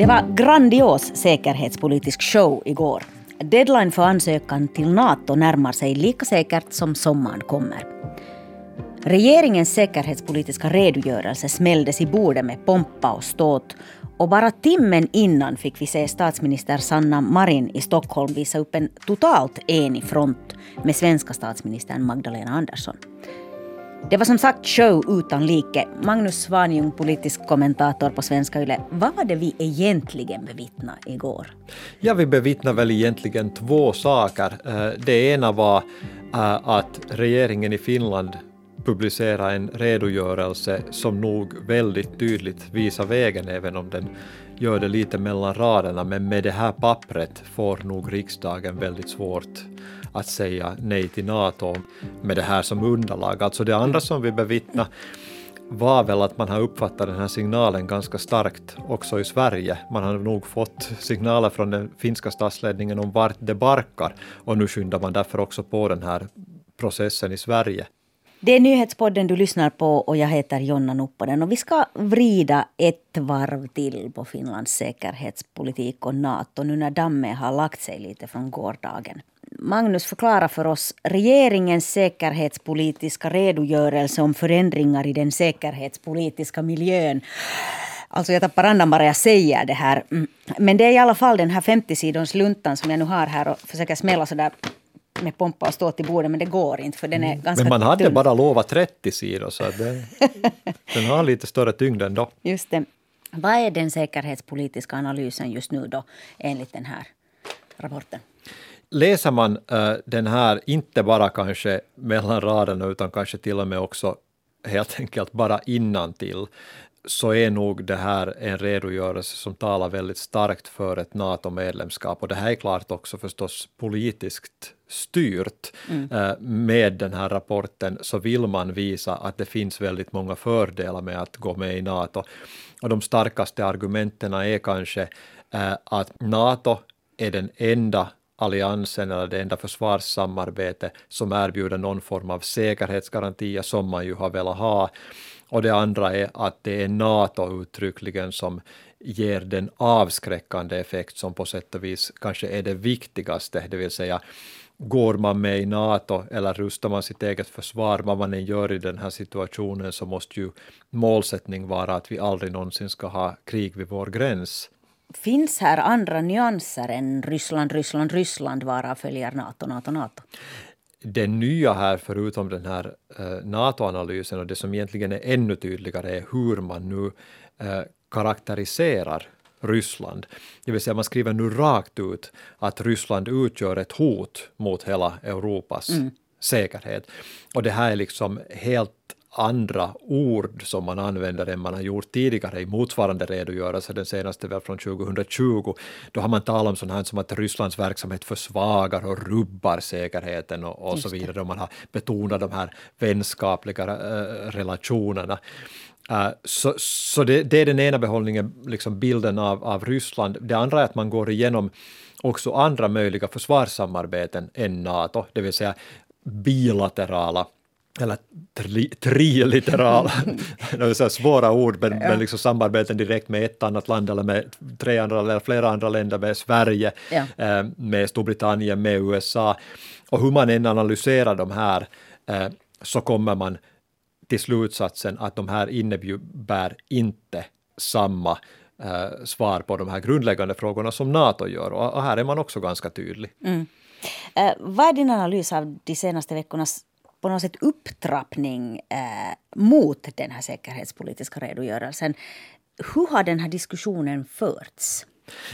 Det var grandios säkerhetspolitisk show igår. Deadline för ansökan till NATO närmar sig lika säkert som sommaren kommer. Regeringens säkerhetspolitiska redogörelse smälldes i bordet med pompa och ståt och bara timmen innan fick vi se statsminister Sanna Marin i Stockholm visa upp en totalt enig front med svenska statsministern Magdalena Andersson. Det var som sagt show utan like. Magnus Svanjung, politisk kommentator på Svenska Yle. Vad var det vi egentligen bevittnade igår? Ja, vi bevittnade väl egentligen två saker. Eh, det ena var eh, att regeringen i Finland publicerade en redogörelse som nog väldigt tydligt visar vägen, även om den gör det lite mellan raderna, men med det här pappret får nog riksdagen väldigt svårt att säga nej till NATO med det här som underlag. Alltså det andra som vi bevittnar var väl att man har uppfattat den här signalen ganska starkt också i Sverige. Man har nog fått signaler från den finska statsledningen om vart det barkar och nu skyndar man därför också på den här processen i Sverige. Det är nyhetspodden du lyssnar på och jag heter Jonna Nupponen och vi ska vrida ett varv till på Finlands säkerhetspolitik och NATO nu när dammet har lagt sig lite från gårdagen. Magnus, förklara för oss regeringens säkerhetspolitiska redogörelse om förändringar i den säkerhetspolitiska miljön. Alltså jag tappar andan bara jag säger det här. Mm. Men det är i alla fall den här 50 sidons luntan som jag nu har här och försöker smälla sådär med pompa och stå till bordet, men det går inte för den är mm. ganska Men man hade tunn. bara lovat 30 sidor, så det, den har lite större tyngd ändå. Just det. Vad är den säkerhetspolitiska analysen just nu då, enligt den här rapporten? Läser man uh, den här, inte bara kanske mellan raderna, utan kanske till och med också helt enkelt bara innantill, så är nog det här en redogörelse som talar väldigt starkt för ett NATO-medlemskap. Och det här är klart också förstås politiskt styrt. Mm. Eh, med den här rapporten så vill man visa att det finns väldigt många fördelar med att gå med i NATO. Och de starkaste argumenten är kanske eh, att NATO är den enda alliansen eller det enda försvarssamarbete som erbjuder någon form av säkerhetsgarantier som man ju har velat ha. Och det andra är att det är NATO uttryckligen som ger den avskräckande effekt som på sätt och vis kanske är det viktigaste, det vill säga går man med i NATO eller rustar man sitt eget försvar, vad man än gör i den här situationen, så måste ju målsättning vara att vi aldrig någonsin ska ha krig vid vår gräns. Finns här andra nyanser än Ryssland, Ryssland, Ryssland, varav följer NATO, NATO, NATO? det nya här, förutom den här uh, NATO-analysen och det som egentligen är ännu tydligare, är hur man nu uh, karaktäriserar Ryssland. Det vill säga man skriver nu rakt ut att Ryssland utgör ett hot mot hela Europas mm. säkerhet. Och det här är liksom helt andra ord som man använder än man har gjort tidigare i motsvarande redogörelse, den senaste väl från 2020. Då har man talat om sånt här som att Rysslands verksamhet försvagar och rubbar säkerheten och, och så vidare. Och man har betonat de här vänskapliga äh, relationerna. Uh, så så det, det, är den ena behållningen, liksom bilden av, av Ryssland. Det andra är att man går igenom också andra möjliga försvarssamarbeten än NATO, det vill säga bilaterala eller tri, svåra ord, men, ja. men liksom samarbeten direkt med ett annat land eller med tre andra eller flera andra länder, med Sverige, ja. eh, med Storbritannien, med USA. Och hur man än analyserar de här eh, så kommer man till slutsatsen att de här innebär inte samma eh, svar på de här grundläggande frågorna som NATO gör. Och, och här är man också ganska tydlig. Mm. Vad är din analys av de senaste veckornas på något sätt upptrappning eh, mot den här säkerhetspolitiska redogörelsen. Hur har den här diskussionen förts?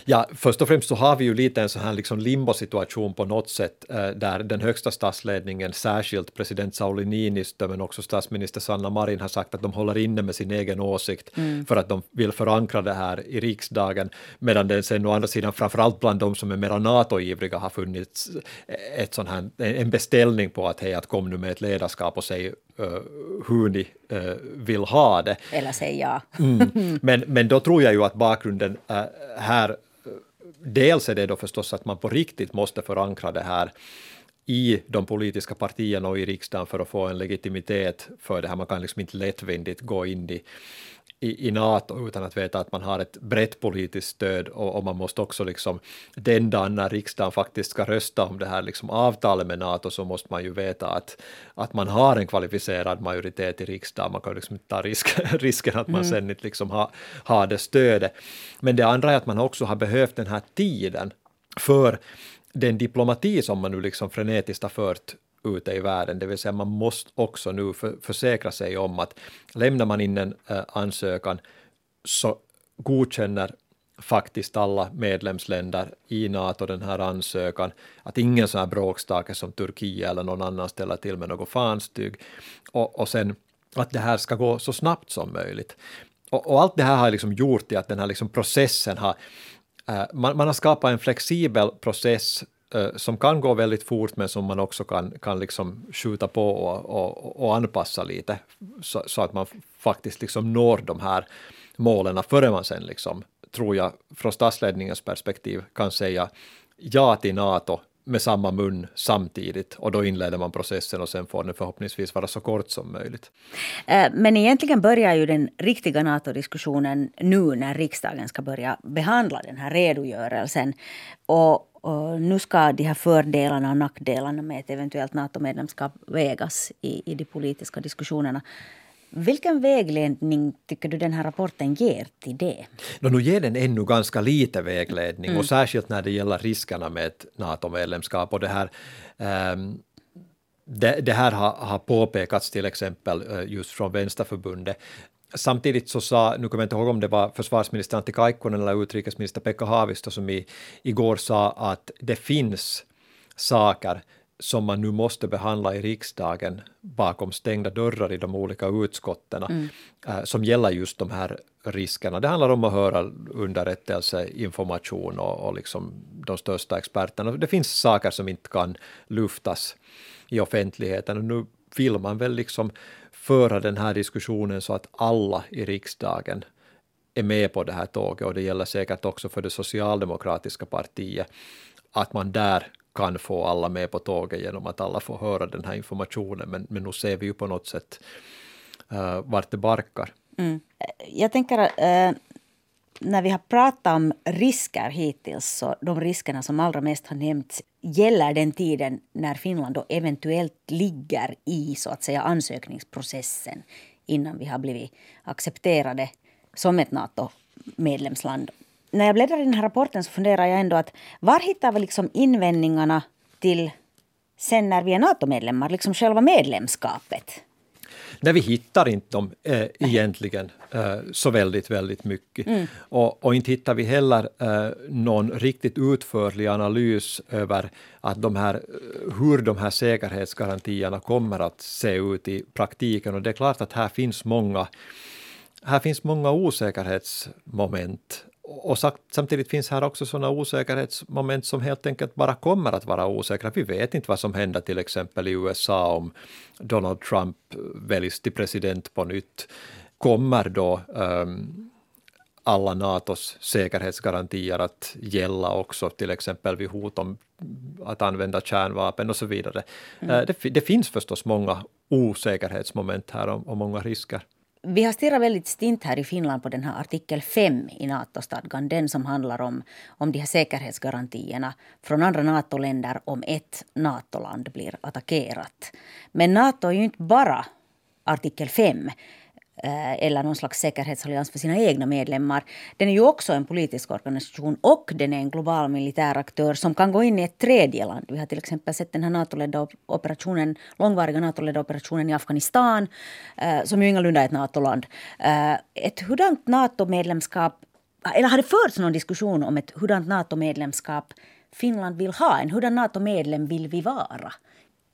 Ja, först och främst så har vi ju lite en sån här liksom limbo-situation på något sätt, eh, där den högsta statsledningen, särskilt president Sauli Niinistö, men också statsminister Sanna Marin har sagt att de håller inne med sin egen åsikt mm. för att de vill förankra det här i riksdagen, medan det sen å andra sidan, framförallt bland de som är mera NATO-ivriga, har funnits ett sån här, en beställning på att hej, att kom nu med ett ledarskap och säg hur ni uh, vill ha det. Eller säg ja. mm. men, men då tror jag ju att bakgrunden uh, här, dels är det då förstås att man på riktigt måste förankra det här i de politiska partierna och i riksdagen för att få en legitimitet för det här. Man kan liksom inte lättvindigt gå in i, i, i NATO utan att veta att man har ett brett politiskt stöd och, och, man måste också liksom den dagen när riksdagen faktiskt ska rösta om det här liksom avtalet med NATO så måste man ju veta att, att man har en kvalificerad majoritet i riksdagen. Man kan liksom inte ta risk, risken att man mm. sen inte liksom har, har det stödet. Men det andra är att man också har behövt den här tiden för den diplomati som man nu liksom frenetiskt har fört ute i världen, det vill säga man måste också nu för, försäkra sig om att lämnar man in en äh, ansökan så godkänner faktiskt alla medlemsländer i NATO den här ansökan, att ingen sån här bråkstake som Turkiet eller någon annan ställer till med något fanstyg. Och, och sen att det här ska gå så snabbt som möjligt. Och, och allt det här har liksom gjort att den här liksom processen har äh, man, man har skapat en flexibel process Eh, som kan gå väldigt fort men som man också kan, kan liksom skjuta på och, och, och anpassa lite så, så, att man faktiskt liksom når de här målen före man sen liksom, tror jag, från statsledningens perspektiv kan säga ja till NATO med samma mun samtidigt och då inleder man processen och sen får den förhoppningsvis vara så kort som möjligt. Eh, men egentligen börjar ju den riktiga NATO-diskussionen nu när riksdagen ska börja behandla den här redogörelsen. Och, och nu ska de här fördelarna och nackdelarna med ett eventuellt NATO-medlemskap vägas i, i de politiska diskussionerna. Vilken vägledning tycker du den här rapporten ger till det? No, nu ger den ännu ganska lite vägledning mm. och särskilt när det gäller riskerna med ett NATO-medlemskap och det här um, det, det, här har, har påpekats till exempel eh, just från Vänsterförbundet. Samtidigt så sa, nu kommer jag inte ihåg om det var försvarsminister Antti Kaikkonen eller utrikesminister Pekka Haavisto som i, igår sa att det finns saker som man nu måste behandla i riksdagen bakom stängda dörrar i de olika utskotten mm. äh, som gäller just de här riskerna. Det handlar om att höra underrättelse, information och, och liksom de största experterna. Det finns saker som inte kan luftas i offentligheten och nu vill man väl liksom föra den här diskussionen så att alla i riksdagen är med på det här tåget och det gäller säkert också för det socialdemokratiska partiet att man där kan få alla med på tåget genom att alla får höra den här informationen. Men, men nu ser vi ju på något sätt uh, vart det barkar. Mm. Jag tänker uh, när vi har pratat om risker hittills, så de riskerna som allra mest har nämnts gäller den tiden när Finland då eventuellt ligger i så att säga ansökningsprocessen innan vi har blivit accepterade som ett NATO-medlemsland när jag bläddrar i den här rapporten så funderar jag ändå att var hittar vi liksom invändningarna till sen när vi är NATO-medlemmar, liksom själva medlemskapet? Nej, vi hittar inte dem äh, egentligen äh, så väldigt, väldigt mycket. Mm. Och, och, inte hittar vi heller äh, någon riktigt utförlig analys över att de här, hur de här säkerhetsgarantierna kommer att se ut i praktiken. Och det är klart att här finns många här finns många osäkerhetsmoment och samtidigt finns här också sådana osäkerhetsmoment som helt enkelt bara kommer att vara osäkra. Vi vet inte vad som händer till exempel i USA om Donald Trump väljs till president på nytt. Kommer då um, alla Natos säkerhetsgarantier att gälla också till exempel vid hot om att använda kärnvapen och så vidare. Mm. Uh, det, det, finns förstås många osäkerhetsmoment här och, och många risker. Vi har stirrat väldigt stint här i Finland på den här artikel 5 i NATO-stadgan. Den som handlar om, om de här säkerhetsgarantierna från andra NATO-länder om ett NATO-land blir attackerat. Men NATO är ju inte bara artikel 5. Eh, eller någon slags säkerhetsallians för sina egna medlemmar. Den är ju också en politisk organisation och den är en global militär aktör som kan gå in i ett tredje land. Vi har till exempel sett den här NATO-ledda operationen, långvariga NATO-ledda operationen i Afghanistan eh, som ju ingalunda är ett NATO-land. Eh, ett hurdant NATO-medlemskap, eller har det förts någon diskussion om ett hurdant NATO-medlemskap Finland vill ha? En hurdan NATO-medlem vill vi vara?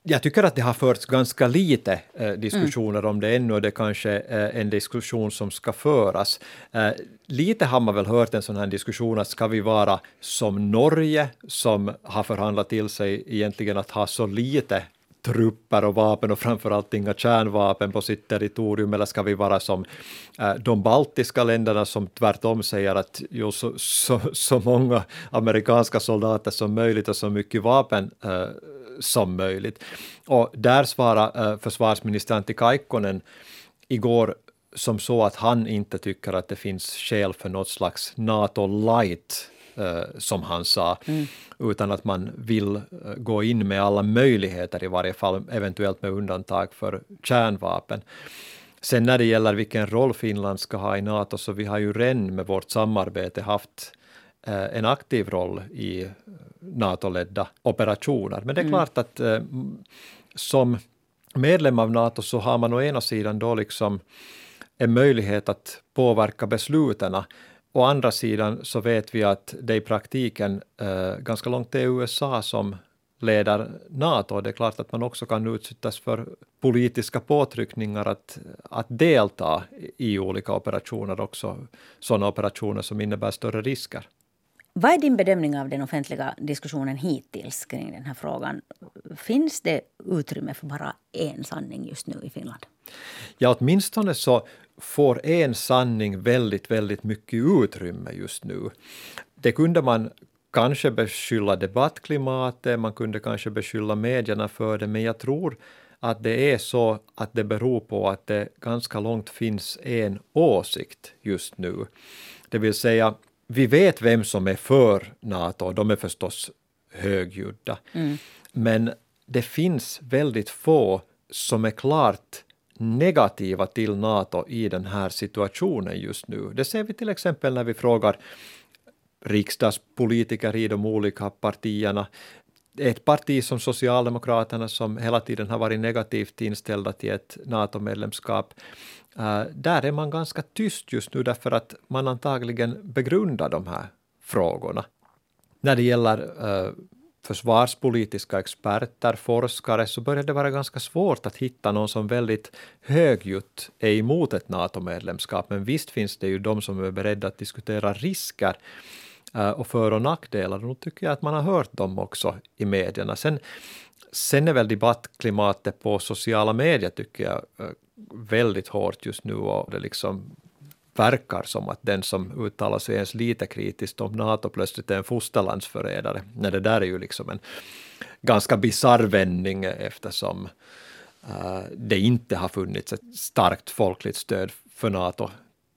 Jag tycker att det har förts ganska lite eh, diskussioner mm. om det ännu och det kanske är eh, en diskussion som ska föras. Eh, lite har man väl hört en sån här diskussion att ska vi vara som Norge som har förhandlat till sig egentligen att ha så lite trupper och vapen och framförallt inga kärnvapen på sitt territorium, eller ska vi vara som äh, de baltiska länderna som tvärtom säger att jo, så, så, så många amerikanska soldater som möjligt och så mycket vapen äh, som möjligt. Och där svarade försvarsminister Antti Kaikkonen igår som så att han inte tycker att det finns skäl för något slags NATO light eh, som han sa, mm. utan att man vill eh, gå in med alla möjligheter i varje fall, eventuellt med undantag för kärnvapen. Sen när det gäller vilken roll Finland ska ha i NATO, så vi har ju redan med vårt samarbete haft eh, en aktiv roll i NATO-ledda operationer. Men det är mm. klart att som medlem av NATO så har man å ena sidan då liksom en möjlighet att påverka besluten. Å andra sidan så vet vi att det i praktiken eh, ganska långt är USA som leder NATO. Det är klart att man också kan utsättas för politiska påtryckningar att, att delta i olika operationer, också sådana operationer som innebär större risker. Vad är din bedömning av den offentliga diskussionen hittills kring den här frågan? Finns det utrymme för bara en sanning just nu i Finland? Ja, åtminstone så får en sanning väldigt, väldigt mycket utrymme just nu. Det kunde man kanske beskylla debattklimatet, man kunde kanske beskylla medierna för det, men jag tror att det är så att det beror på att det ganska långt finns en åsikt just nu. Det vill säga, vi vet vem som är för Nato, de är förstås högljudda. Mm. Men det finns väldigt få som är klart negativa till Nato i den här situationen just nu. Det ser vi till exempel när vi frågar riksdagspolitiker i de olika partierna. Ett parti som Socialdemokraterna som hela tiden har varit negativt inställda till ett NATO-medlemskap. Uh, där är man ganska tyst just nu därför att man antagligen begrundar de här frågorna. När det gäller uh, försvarspolitiska experter, forskare, så börjar det vara ganska svårt att hitta någon som väldigt högljutt är emot ett NATO-medlemskap. Men visst finns det ju de som är beredda att diskutera risker Äh, och för och nackdelar. Och nu tycker jag att man har hört dem också i medierna. Sen, sen är väl debattklimatet på sociala medier, tycker jag, äh, väldigt hårt just nu och det liksom verkar som att den som uttalar sig ens lite kritiskt om NATO plötsligt är en fosterlandsförrädare. Nej, det där är ju liksom en ganska bisarr vändning eftersom uh, det inte har funnits ett starkt folkligt stöd för NATO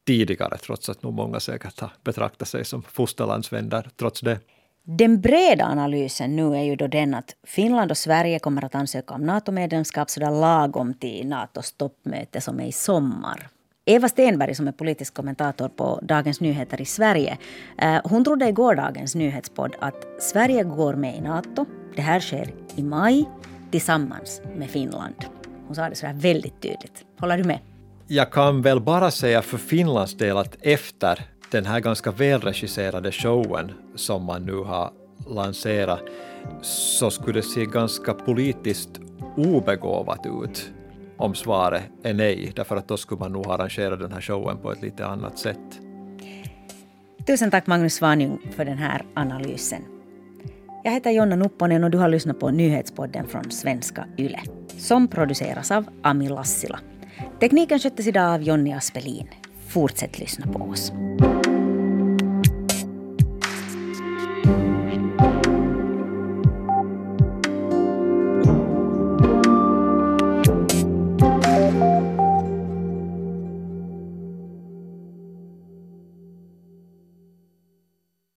tidigare, trots att nog många säkert har betraktat sig som fosterlandsvänner trots det. Den breda analysen nu är ju då den att Finland och Sverige kommer att ansöka om NATO-medlemskap sådär lagom till NATOs toppmöte som är i sommar. Eva Stenberg som är politisk kommentator på Dagens Nyheter i Sverige. Eh, hon trodde i gårdagens nyhetspodd att Sverige går med i NATO. Det här sker i maj tillsammans med Finland. Hon sa det sådär väldigt tydligt. Håller du med? Jag kan väl bara säga för Finlands del att efter den här ganska välregisserade showen som man nu har lanserat så skulle det se ganska politiskt obegåvat ut om svaret är nej, därför att då skulle man nog arrangera den här showen på ett lite annat sätt. Tusen tack Magnus Svanjung för den här analysen. Jag heter Jonna Nupponen och du har lyssnat på nyhetspodden från svenska YLE som produceras av Ami Lassila. Tekniken sköttes idag av Jonny Aspelin. Fortsätt lyssna på oss.